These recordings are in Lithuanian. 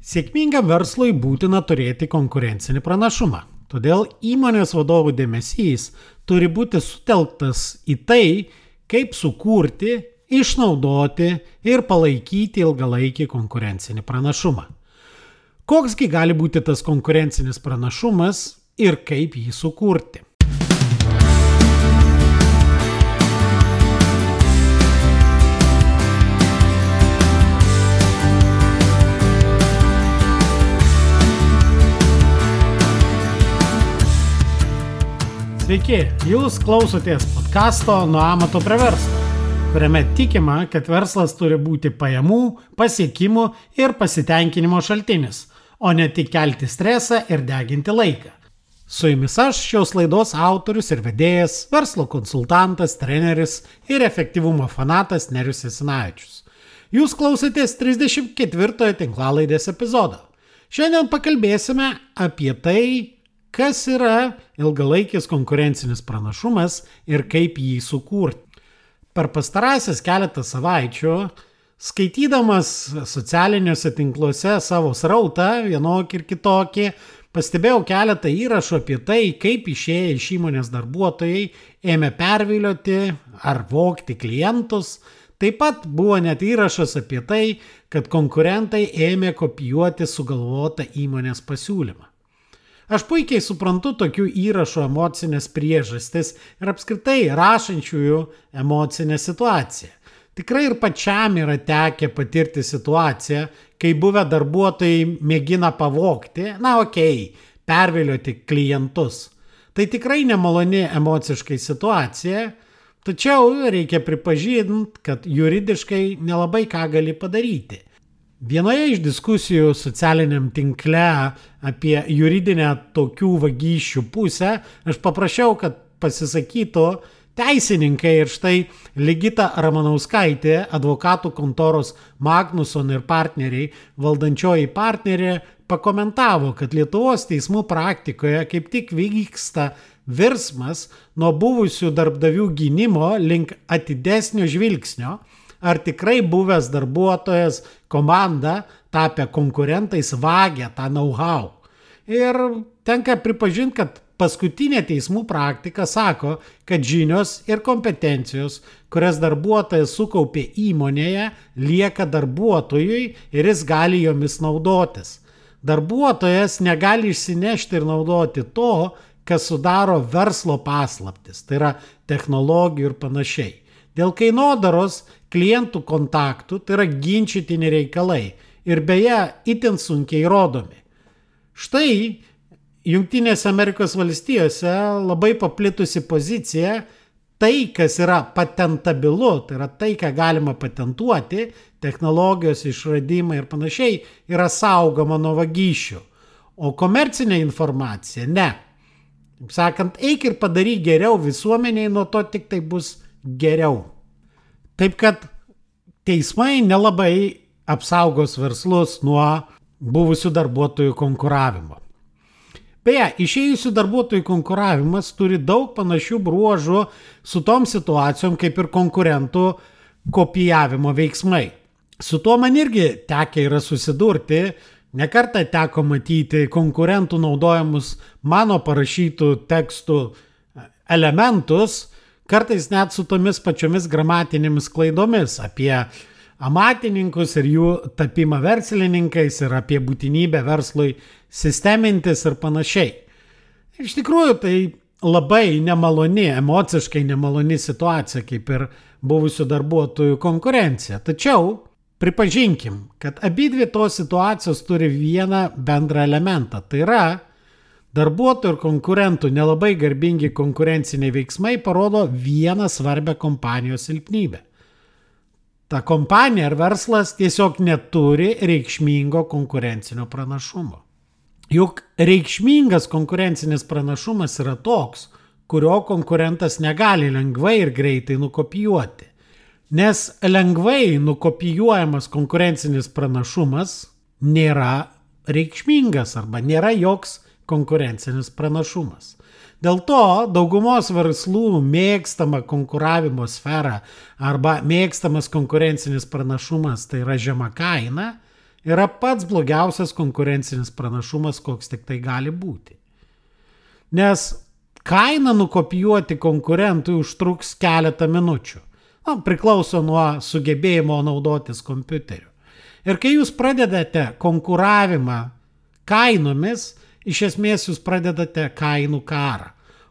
Sėkmingam verslui būtina turėti konkurencinį pranašumą. Todėl įmonės vadovų dėmesys turi būti sutelktas į tai, kaip sukurti, išnaudoti ir palaikyti ilgalaikį konkurencinį pranašumą. Koksgi gali būti tas konkurencinis pranašumas ir kaip jį sukurti? Sveiki, jūs klausotės podkasto Nuo amato prie verslo, kuriame tikima, kad verslas turi būti pajamų, pasiekimų ir pasitenkinimo šaltinis, o ne tik kelti stresą ir deginti laiką. Su jumis aš šios laidos autorius ir vedėjas, verslo konsultantas, treneris ir efektyvumo fanatas Nerius Esinavičius. Jūs klausotės 34 tinklalaidės epizodo. Šiandien pakalbėsime apie tai, kas yra ilgalaikis konkurencinis pranašumas ir kaip jį sukurti. Per pastarąsias keletą savaičių, skaitydamas socialiniuose tinkluose savo srautą, vienokį ir kitokį, pastebėjau keletą įrašų apie tai, kaip išėję iš įmonės darbuotojai ėmė pervilioti ar vokti klientus. Taip pat buvo net įrašas apie tai, kad konkurentai ėmė kopijuoti sugalvotą įmonės pasiūlymą. Aš puikiai suprantu tokių įrašų emocinės priežastis ir apskritai rašančiųjų emocinę situaciją. Tikrai ir pačiam yra tekę patirti situaciją, kai buvę darbuotojai mėgina pavokti, na okei, okay, pervilioti klientus. Tai tikrai nemaloni emociškai situacija, tačiau reikia pripažinti, kad juridiškai nelabai ką gali padaryti. Vienoje iš diskusijų socialiniam tinkle apie juridinę tokių vagysčių pusę aš paprašiau, kad pasisakytų teisininkai ir štai Ligita Ramanauskaitė, advokatų kontoros Magnuson ir partneriai, valdančioji partnerė, pakomentavo, kad Lietuvos teismų praktikoje kaip tik vyksta virsmas nuo buvusių darbdavių gynimo link atidesnio žvilgsnio ar tikrai buvęs darbuotojas, komanda, tapę konkurentais, vagia tą know-how. Ir tenka pripažinti, kad paskutinė teismų praktika sako, kad žinios ir kompetencijos, kurias darbuotojas sukaupė įmonėje, lieka darbuotojui ir jis gali jomis naudotis. Darbuotojas negali išsinešti ir naudoti to, kas sudaro verslo paslaptis, tai yra technologijų ir panašiai. Dėl kainodaros klientų kontaktų, tai yra ginčytini reikalai ir beje, itin sunkiai įrodomi. Štai Junktinėse Amerikos valstijose labai paplitusi pozicija, tai, kas yra patentabilu, tai yra tai, ką galima patentuoti, technologijos išradimai ir panašiai, yra saugoma nuo vagysčių. O komercinė informacija ne. Taip sakant, eik ir padaryk geriau visuomeniai, nuo to tik tai bus geriau. Taip kad teismai nelabai apsaugos verslus nuo buvusių darbuotojų konkuravimo. Beje, išėjusių darbuotojų konkuravimas turi daug panašių bruožų su tom situacijom kaip ir konkurentų kopijavimo veiksmai. Su tuo man irgi tekia yra susidurti, nekartą teko matyti konkurentų naudojamus mano parašytų tekstų elementus, kartais net su tomis pačiomis gramatinėmis klaidomis apie amatininkus ir jų tapimą verslininkais ir apie būtinybę verslui sistemintis ir panašiai. Iš tikrųjų, tai labai nemaloni, emociškai nemaloni situacija, kaip ir buvusių darbuotojų konkurencija. Tačiau pripažinkim, kad abi dvi tos situacijos turi vieną bendrą elementą. Tai yra Darbuotojų ir konkurentų nelabai garbingi konkurenciniai veiksmai parodo vieną svarbę kompanijos silpnybę. Ta kompanija ar verslas tiesiog neturi reikšmingo konkurencinio pranašumo. Juk reikšmingas konkurencinis pranašumas yra toks, kurio konkurentas negali lengvai ir greitai nukopijuoti. Nes lengvai nukopijuojamas konkurencinis pranašumas nėra reikšmingas arba nėra joks konkurencinis pranašumas. Dėl to daugumos verslų mėgstama konkuravimo sfera arba mėgstamas konkurencinis pranašumas tai yra žema kaina yra pats blogiausias konkurencinis pranašumas, koks tik tai gali būti. Nes kainą nukopijuoti konkurentui užtruks keletą minučių. Na, priklauso nuo sugebėjimo naudotis kompiuteriu. Ir kai jūs pradedate konkuravimą kainomis, iš esmės jūs pradedate kainų karą.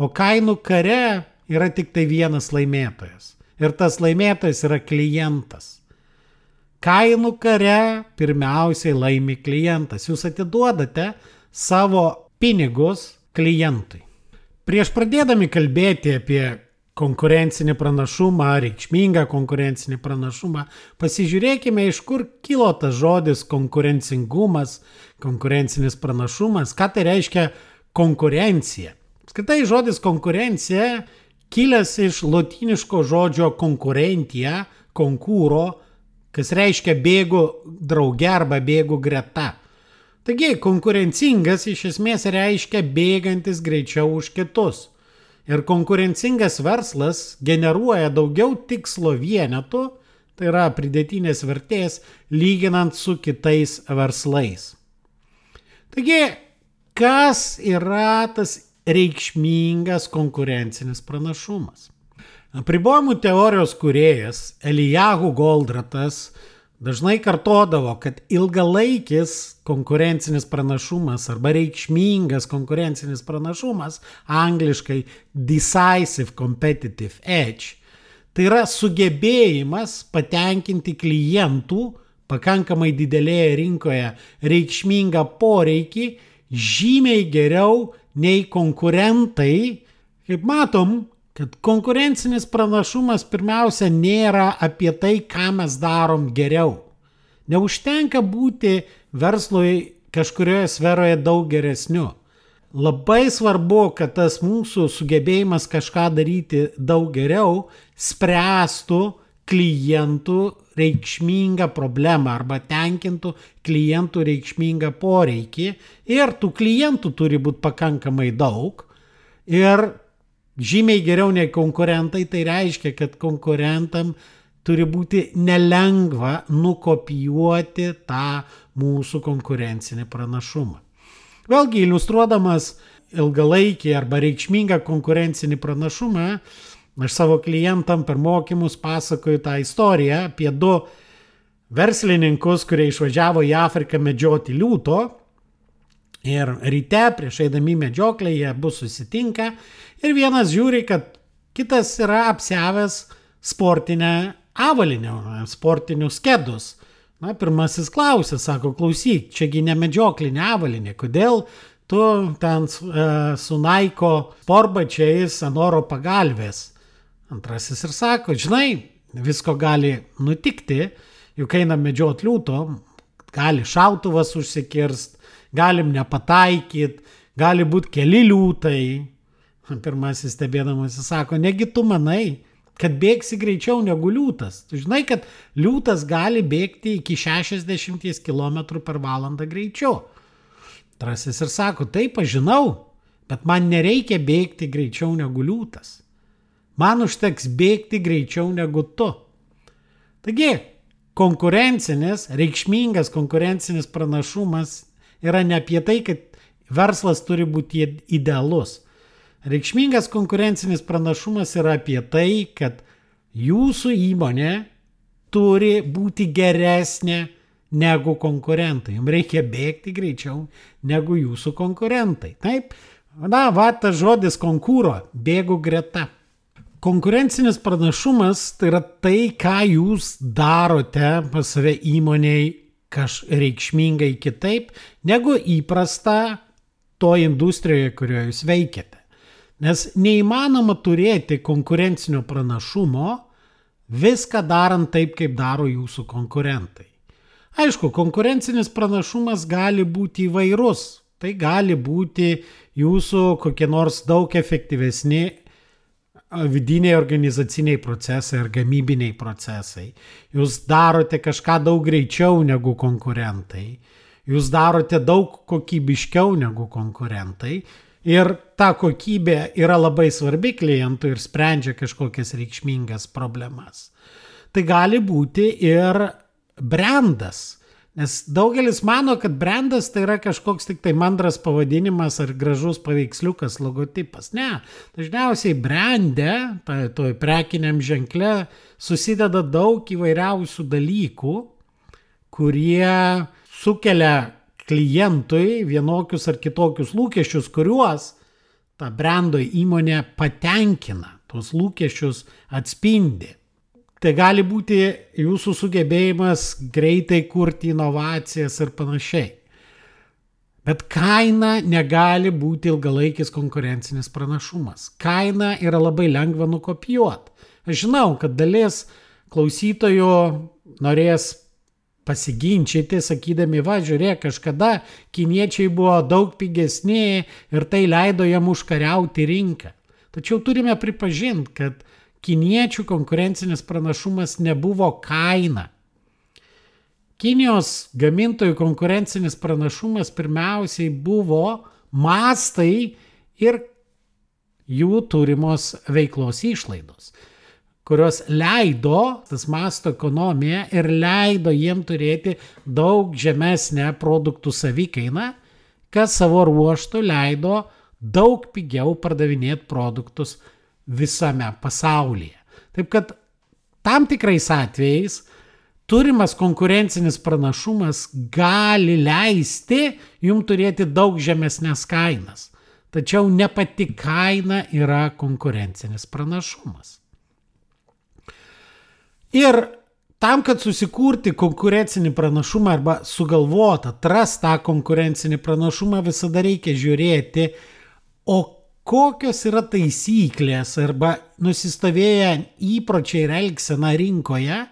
O kainų kare yra tik tai vienas laimėtojas. Ir tas laimėtojas yra klientas. Kainų kare pirmiausiai laimi klientas. Jūs atiduodate savo pinigus klientui. Prieš pradėdami kalbėti apie konkurencinį pranašumą, reikšmingą konkurencinį pranašumą, pasižiūrėkime, iš kur kilo tas žodis konkurencingumas, konkurencinis pranašumas, ką tai reiškia konkurencija. Skaitai žodis konkurencija kilęs iš lotiniško žodžio konkurentija, konkūro, kas reiškia bėgu drauge arba bėgu greta. Taigi konkurencingas iš esmės reiškia bėgantis greičiau už kitus. Ir konkurencingas verslas generuoja daugiau tikslo vienetų, tai yra pridėtinės vertės, lyginant su kitais verslais. Taigi, kas yra tas reikšmingas konkurencinis pranašumas? Apribojimų teorijos kuriejas Elijahu Goldratas dažnai kartodavo, kad ilgalaikis konkurencinis pranašumas arba reikšmingas konkurencinis pranašumas, angliškai decisive competitive edge, tai yra sugebėjimas patenkinti klientų pakankamai didelėje rinkoje reikšmingą poreikį žymiai geriau nei konkurentai. Kaip matom, kad konkurencinis pranašumas pirmiausia nėra apie tai, ką mes darom geriau. Neužtenka būti verslui kažkurioje sferoje daug geresniu. Labai svarbu, kad tas mūsų sugebėjimas kažką daryti daug geriau spręstų klientų reikšmingą problemą arba tenkintų klientų reikšmingą poreikį ir tų klientų turi būti pakankamai daug ir žymiai geriau nei konkurentai, tai reiškia, kad konkurentam turi būti nelengva nukopijuoti tą mūsų konkurencinį pranašumą. Vėlgi, iliustruodamas ilgalaikį arba reikšmingą konkurencinį pranašumą, aš savo klientam per mokymus pasakoju tą istoriją apie du verslininkus, kurie išvažiavo į Afriką medžioti liūto. Ir ryte prieš eidami medžioklę jie bus susitinka ir vienas žiūri, kad kitas yra apsevęs sportinę avalynę, sportinius kedus. Na, pirmasis klausė, sako, klausyk, čiagi ne medžioklinė avalynė, kodėl tu ten e, su Naiko sporbačiais ant oro pagalvės. Antrasis ir sako, žinai, visko gali nutikti, juk einam medžiot liūto, gali šautuvas užsikirst, galim nepataikyt, gali būti keli liūtai. Pirmasis stebėdamas sako, negi tu manai, kad bėgsi greičiau negu liūtas. Tu žinai, kad liūtas gali bėgti iki 60 km per valandą greičiau. Trasis ir sako, taip, aš žinau, bet man nereikia bėgti greičiau negu liūtas. Man užteks bėgti greičiau negu tu. Taigi, konkurencinis, reikšmingas konkurencinis pranašumas yra ne apie tai, kad verslas turi būti idealus Reikšmingas konkurencinis pranašumas yra apie tai, kad jūsų įmonė turi būti geresnė negu konkurentai. Jums reikia bėgti greičiau negu jūsų konkurentai. Taip, na, va, tas žodis konkūro - bėgu greta. Konkurencinis pranašumas tai yra tai, ką jūs darote pas save įmoniai kažkaip reikšmingai kitaip negu įprasta to industrijoje, kurioje jūs veikiate. Nes neįmanoma turėti konkurencinio pranašumo viską darant taip, kaip daro jūsų konkurentai. Aišku, konkurencinis pranašumas gali būti įvairus. Tai gali būti jūsų kokie nors daug efektyvesni vidiniai organizaciniai procesai ar gamybiniai procesai. Jūs darote kažką daug greičiau negu konkurentai. Jūs darote daug kokybiškiau negu konkurentai Ir ta kokybė yra labai svarbi klientui ir sprendžia kažkokias reikšmingas problemas. Tai gali būti ir brandas. Nes daugelis mano, kad brandas tai yra kažkoks tik tai mandras pavadinimas ar gražus paveiksliukas, logotipas. Ne, dažniausiai brandė, toj prekiniam ženkle, susideda daug įvairiausių dalykų, kurie sukelia klientui vienokius ar kitokius lūkesčius, kuriuos ta brando įmonė patenkina, tuos lūkesčius atspindi. Tai gali būti jūsų sugebėjimas greitai kurti inovacijas ir panašiai. Bet kaina negali būti ilgalaikis konkurencinis pranašumas. Kaina yra labai lengva nukopijuoti. Aš žinau, kad dalis klausytojų norės pasiginčyti, sakydami, va, žiūrėk, kažkada kiniečiai buvo daug pigesni ir tai leido jam užkariauti rinką. Tačiau turime pripažinti, kad kiniečių konkurencinis pranašumas nebuvo kaina. Kinijos gamintojų konkurencinis pranašumas pirmiausiai buvo mastai ir jų turimos veiklos išlaidos, kurios leido, tas masto ekonomija ir leido jiem turėti daug žemesnę produktų savikainą, kas savo ruoštų leido daug pigiau pardavinėti produktus visame pasaulyje. Taip kad tam tikrais atvejais turimas konkurencinis pranašumas gali leisti jum turėti daug žemesnės kainas. Tačiau ne pati kaina yra konkurencinis pranašumas. Ir tam, kad susikurti konkurencinį pranašumą arba sugalvoti, atrasti tą konkurencinį pranašumą, visada reikia žiūrėti, o kokios yra taisyklės arba nusistovėję įpročiai ir elgsena rinkoje,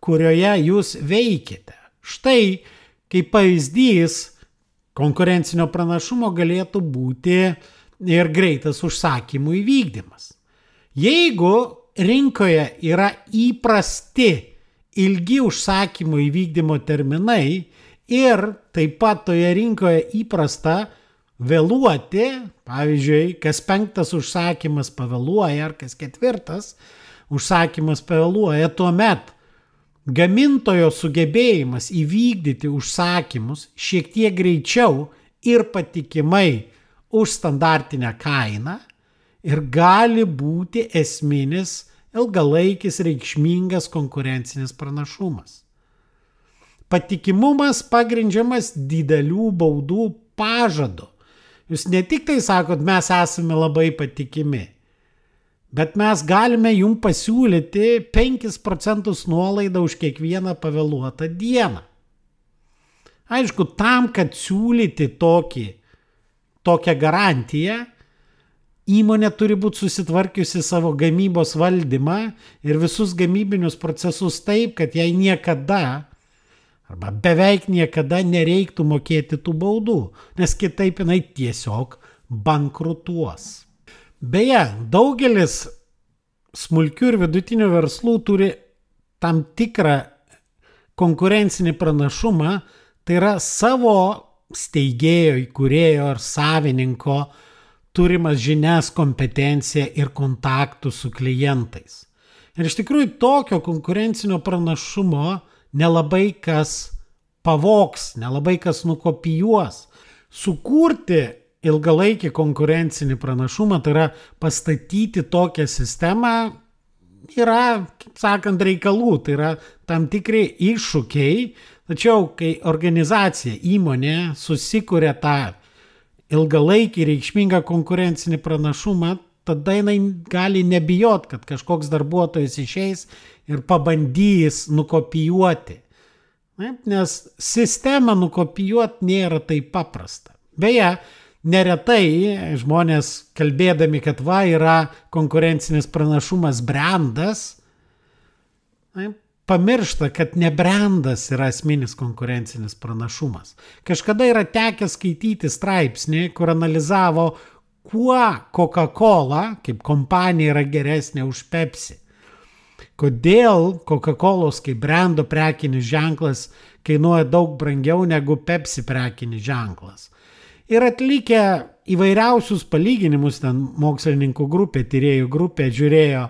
kurioje jūs veikite. Štai kaip pavyzdys konkurencinio pranašumo galėtų būti ir greitas užsakymų įvykdymas. Jeigu rinkoje yra įprasti ilgi užsakymų įvykdymo terminai ir taip pat toje rinkoje įprasta vėluoti, pavyzdžiui, kas penktas užsakymas pavėluoja ar kas ketvirtas užsakymas pavėluoja, tuomet gamintojo sugebėjimas įvykdyti užsakymus šiek tiek greičiau ir patikimai už standartinę kainą ir gali būti esminis ilgalaikis reikšmingas konkurencinis pranašumas. Patikimumas pagrindžiamas didelių baudų pažadu Jūs ne tik tai sakot, mes esame labai patikimi, bet mes galime jums pasiūlyti 5 procentus nuolaidą už kiekvieną pavėluotą dieną. Aišku, tam, kad siūlyti tokį, tokią garantiją, įmonė turi būti susitvarkiusi savo gamybos valdymą ir visus gamybinius procesus taip, kad jai niekada arba beveik niekada nereiktų mokėti tų baudų, nes kitaip jinai tiesiog bankrutuos. Beje, daugelis smulkių ir vidutinių verslų turi tam tikrą konkurencinį pranašumą, tai yra savo steigėjo, įkūrėjo ar savininko turimas žinias, kompetenciją ir kontaktų su klientais. Ir iš tikrųjų tokio konkurencinio pranašumo nelabai kas pavoks, nelabai kas nukopijuos. Sukurti ilgalaikį konkurencinį pranašumą, tai yra pastatyti tokią sistemą, yra, kaip sakant, reikalų, tai yra tam tikri iššūkiai, tačiau kai organizacija, įmonė susikuria tą ilgalaikį reikšmingą konkurencinį pranašumą, tada jinai gali nebijot, kad kažkoks darbuotojas išeis ir pabandys nukopijuoti. Nes sistemą nukopijuoti nėra taip paprasta. Beje, neretai žmonės kalbėdami, kad va yra konkurencinis pranašumas brandas, pamiršta, kad ne brandas yra esminis konkurencinis pranašumas. Kažkada yra tekę skaityti straipsnį, kur analizavo, kuo Coca-Cola kaip kompanija yra geresnė už Pepsi. Kodėl Coca-Cola kaip brendo prekinis ženklas kainuoja daug brangiau negu Pepsi prekinis ženklas. Ir atlikę įvairiausius palyginimus, ten mokslininkų grupė, tyriejų grupė žiūrėjo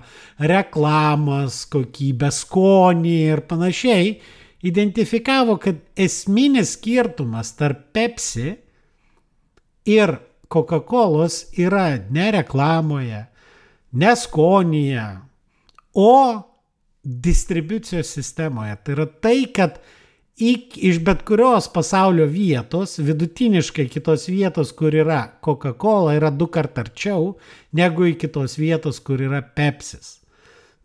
reklamas, kokybę, skonį ir panašiai, identifikavo, kad esminis skirtumas tarp Pepsi ir Coca-Cola yra ne reklamoje, ne skonyje, o distribucijos sistemoje. Tai yra tai, kad iš bet kurios pasaulio vietos, vidutiniškai kitos vietos, kur yra Coca-Cola, yra du kart arčiau negu į kitos vietos, kur yra Pepsis.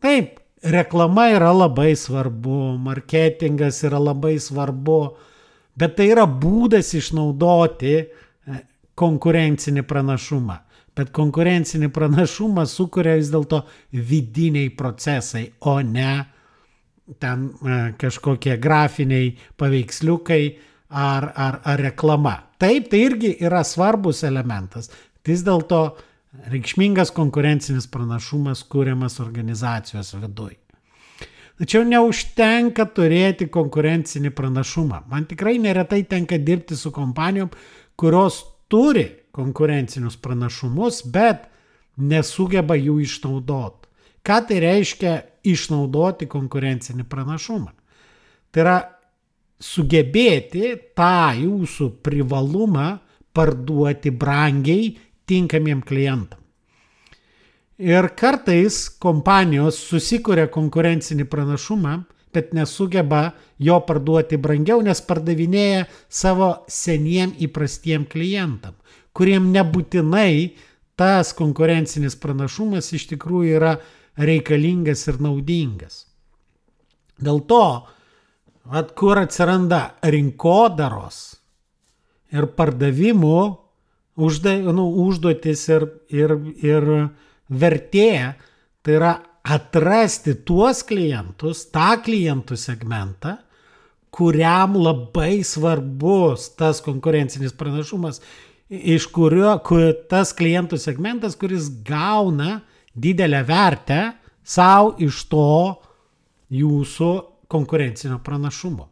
Taip, reklama yra labai svarbu, marketingas yra labai svarbu, bet tai yra būdas išnaudoti e, konkurencinį pranašumą. Bet konkurencinį pranašumą sukuria vis dėlto vidiniai procesai, o ne ten e, kažkokie grafiniai paveiksliukai ar, ar, ar reklama. Taip, tai irgi yra svarbus elementas. Vis dėlto reikšmingas konkurencinis pranašumas kūriamas organizacijos viduje. Tačiau neužtenka turėti konkurencinį pranašumą. Man tikrai neretai tenka dirbti su kompanijom, kurios turi konkurencinius pranašumus, bet nesugeba jų išnaudoti. Ką tai reiškia išnaudoti konkurencinį pranašumą? Tai yra sugebėti tą jūsų privalumą parduoti brangiai tinkamiem klientam. Ir kartais kompanijos susikuria konkurencinį pranašumą, bet nesugeba jo parduoti brangiau, nes pardavinėja savo seniem įprastiem klientam, kuriem nebūtinai tas konkurencinis pranašumas iš tikrųjų yra reikalingas ir naudingas. Dėl to, at kur atsiranda rinkodaros ir pardavimų užda, nu, užduotis ir, ir, ir vertė, tai yra atrasti tuos klientus, tą klientų segmentą, kuriam labai svarbus tas konkurencinis pranašumas, iš kurio kur, tas klientų segmentas, kuris gauna didelę vertę savo iš to jūsų konkurencinio pranašumo.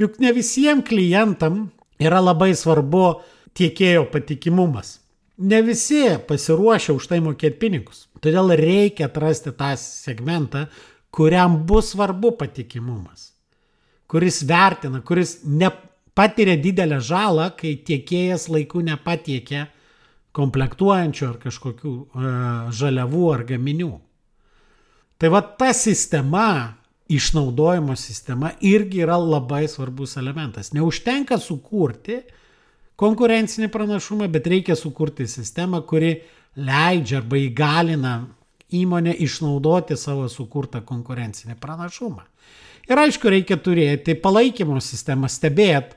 Juk ne visiems klientam yra labai svarbu tiekėjo patikimumas. Ne visi pasiruošia už tai mokėti pinigus. Todėl reikia atrasti tą segmentą, kuriam bus svarbu patikimumas. Kuris vertina, kuris nepatiria didelę žalą, kai tiekėjas laiku nepatiekia komplektuojančių ar kažkokių e, žaliavų ar gaminių. Tai va ta sistema, išnaudojimo sistema irgi yra labai svarbus elementas. Neužtenka sukurti konkurencinį pranašumą, bet reikia sukurti sistemą, kuri leidžia arba įgalina įmonę išnaudoti savo sukurtą konkurencinį pranašumą. Ir aišku, reikia turėti palaikymo sistemą, stebėti,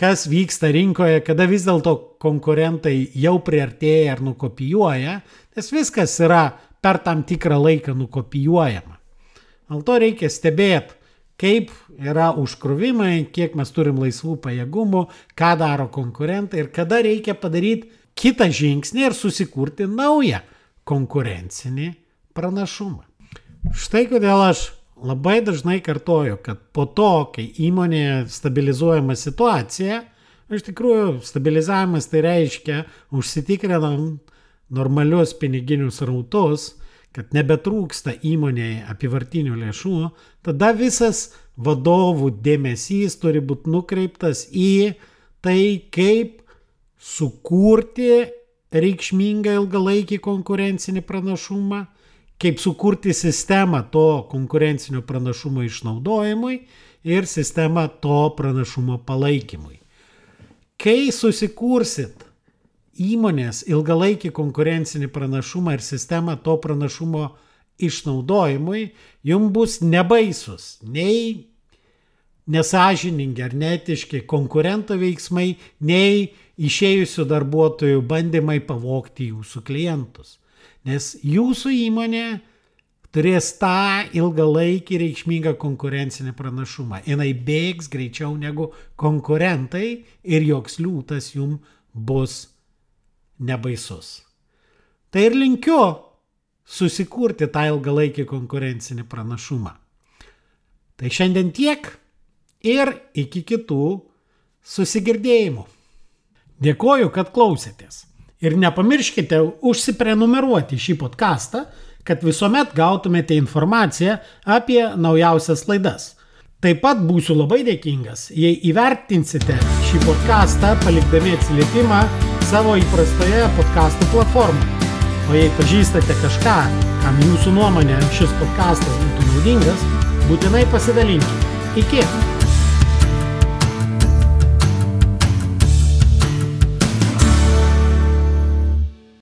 kas vyksta rinkoje, kada vis dėlto konkurentai jau priartėja ar nukopijuoja, nes viskas yra per tam tikrą laiką nukopijuojama. Dėl to reikia stebėti, kaip yra užkrovimai, kiek mes turim laisvų pajėgumų, ką daro konkurentai ir kada reikia padaryti kitą žingsnį ir susikurti naują konkurencinį pranašumą. Štai kodėl aš labai dažnai kartoju, kad po to, kai įmonėje stabilizuojama situacija, iš tikrųjų stabilizavimas tai reiškia užsitikrinam normalius piniginius rautus, kad nebetrūksta įmonėje apivartinių lėšų, tada visas vadovų dėmesys turi būti nukreiptas į tai, kaip sukurti reikšmingą ilgalaikį konkurencinį pranašumą, kaip sukurti sistemą to konkurencinio pranašumo išnaudojimui ir sistemą to pranašumo palaikymui. Kai susikursit įmonės ilgalaikį konkurencinį pranašumą ir sistemą to pranašumo išnaudojimui, jums bus nebaisus nei nesažiningi ar netiški konkurento veiksmai, nei išėjusių darbuotojų bandymai pavokti jūsų klientus. Nes jūsų įmonė turės tą ilgalaikį reikšmingą konkurencinį pranašumą. Jinai bėgs greičiau negu konkurentai ir joks liūtas jums bus nebaisus. Tai ir linkiu susikurti tą ilgalaikį konkurencinį pranašumą. Tai šiandien tiek ir iki kitų susigirdėjimų. Dėkoju, kad klausėtės. Ir nepamirškite užsiprenumeruoti šį podcastą, kad visuomet gautumėte informaciją apie naujausias laidas. Taip pat būsiu labai dėkingas, jei įvertinsite šį podcastą palikdami atsiliepimą savo įprastoje podcastų platformoje. O jei pažįstate kažką, kam jūsų nuomonė šis podcastas būtų naudingas, būtinai pasidalinkite. Iki!